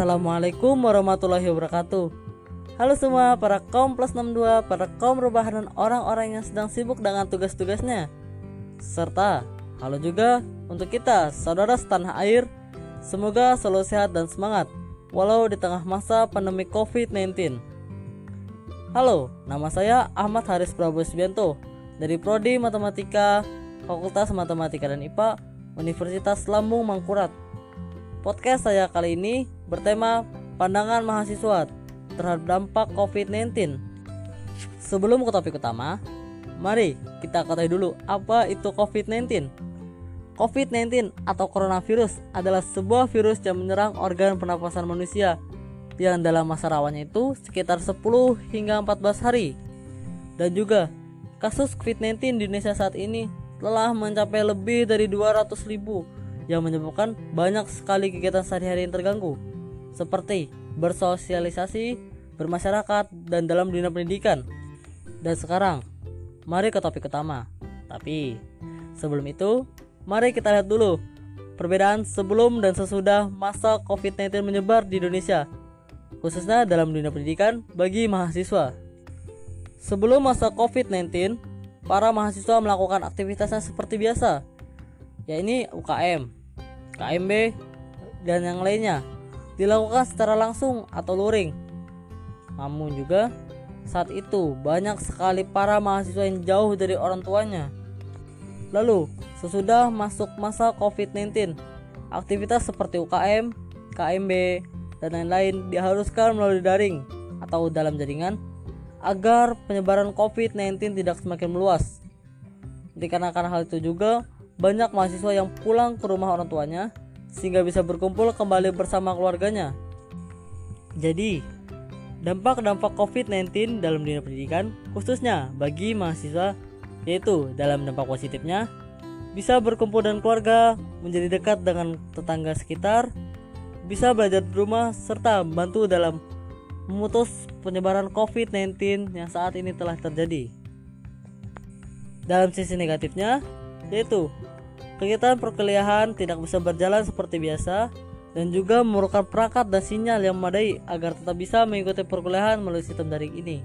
Assalamualaikum warahmatullahi wabarakatuh. Halo semua para kaum plus 62 Para kaum rebahan dan orang-orang yang sedang sibuk dengan tugas-tugasnya. Serta halo juga untuk kita saudara setanah air. Semoga selalu sehat dan semangat Walau di tengah masa pandemi COVID-19 Halo, nama saya Ahmad Haris Prabowo Subianto Dari Prodi Matematika Fakultas Matematika dan IPA Universitas Lambung Mangkurat. Podcast saya kali ini bertema pandangan mahasiswa terhadap dampak COVID-19. Sebelum ke topik utama, mari kita ketahui dulu apa itu COVID-19. COVID-19 atau coronavirus adalah sebuah virus yang menyerang organ pernapasan manusia yang dalam masa rawannya itu sekitar 10 hingga 14 hari. Dan juga kasus COVID-19 di Indonesia saat ini telah mencapai lebih dari 200 ribu yang menyebabkan banyak sekali kegiatan sehari-hari yang terganggu seperti bersosialisasi, bermasyarakat, dan dalam dunia pendidikan. Dan sekarang, mari ke topik utama. Tapi sebelum itu, mari kita lihat dulu perbedaan sebelum dan sesudah masa COVID-19 menyebar di Indonesia, khususnya dalam dunia pendidikan bagi mahasiswa. Sebelum masa COVID-19, para mahasiswa melakukan aktivitasnya seperti biasa, yaitu UKM, KMB, dan yang lainnya dilakukan secara langsung atau luring. Namun juga saat itu banyak sekali para mahasiswa yang jauh dari orang tuanya. Lalu, sesudah masuk masa COVID-19, aktivitas seperti UKM, KMB, dan lain-lain diharuskan melalui daring atau dalam jaringan agar penyebaran COVID-19 tidak semakin meluas. Dikarenakan hal itu juga, banyak mahasiswa yang pulang ke rumah orang tuanya sehingga bisa berkumpul kembali bersama keluarganya. Jadi, dampak-dampak COVID-19 dalam dunia pendidikan khususnya bagi mahasiswa yaitu dalam dampak positifnya bisa berkumpul dengan keluarga, menjadi dekat dengan tetangga sekitar, bisa belajar di rumah serta membantu dalam memutus penyebaran COVID-19 yang saat ini telah terjadi. Dalam sisi negatifnya, yaitu Kegiatan perkuliahan tidak bisa berjalan seperti biasa dan juga memerlukan perangkat dan sinyal yang memadai agar tetap bisa mengikuti perkuliahan melalui sistem daring ini.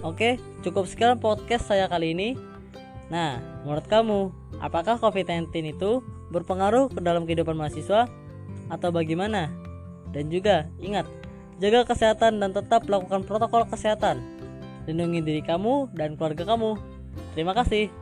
Oke, cukup sekian podcast saya kali ini. Nah, menurut kamu, apakah COVID-19 itu berpengaruh ke dalam kehidupan mahasiswa atau bagaimana? Dan juga ingat, jaga kesehatan dan tetap lakukan protokol kesehatan. Lindungi diri kamu dan keluarga kamu. Terima kasih.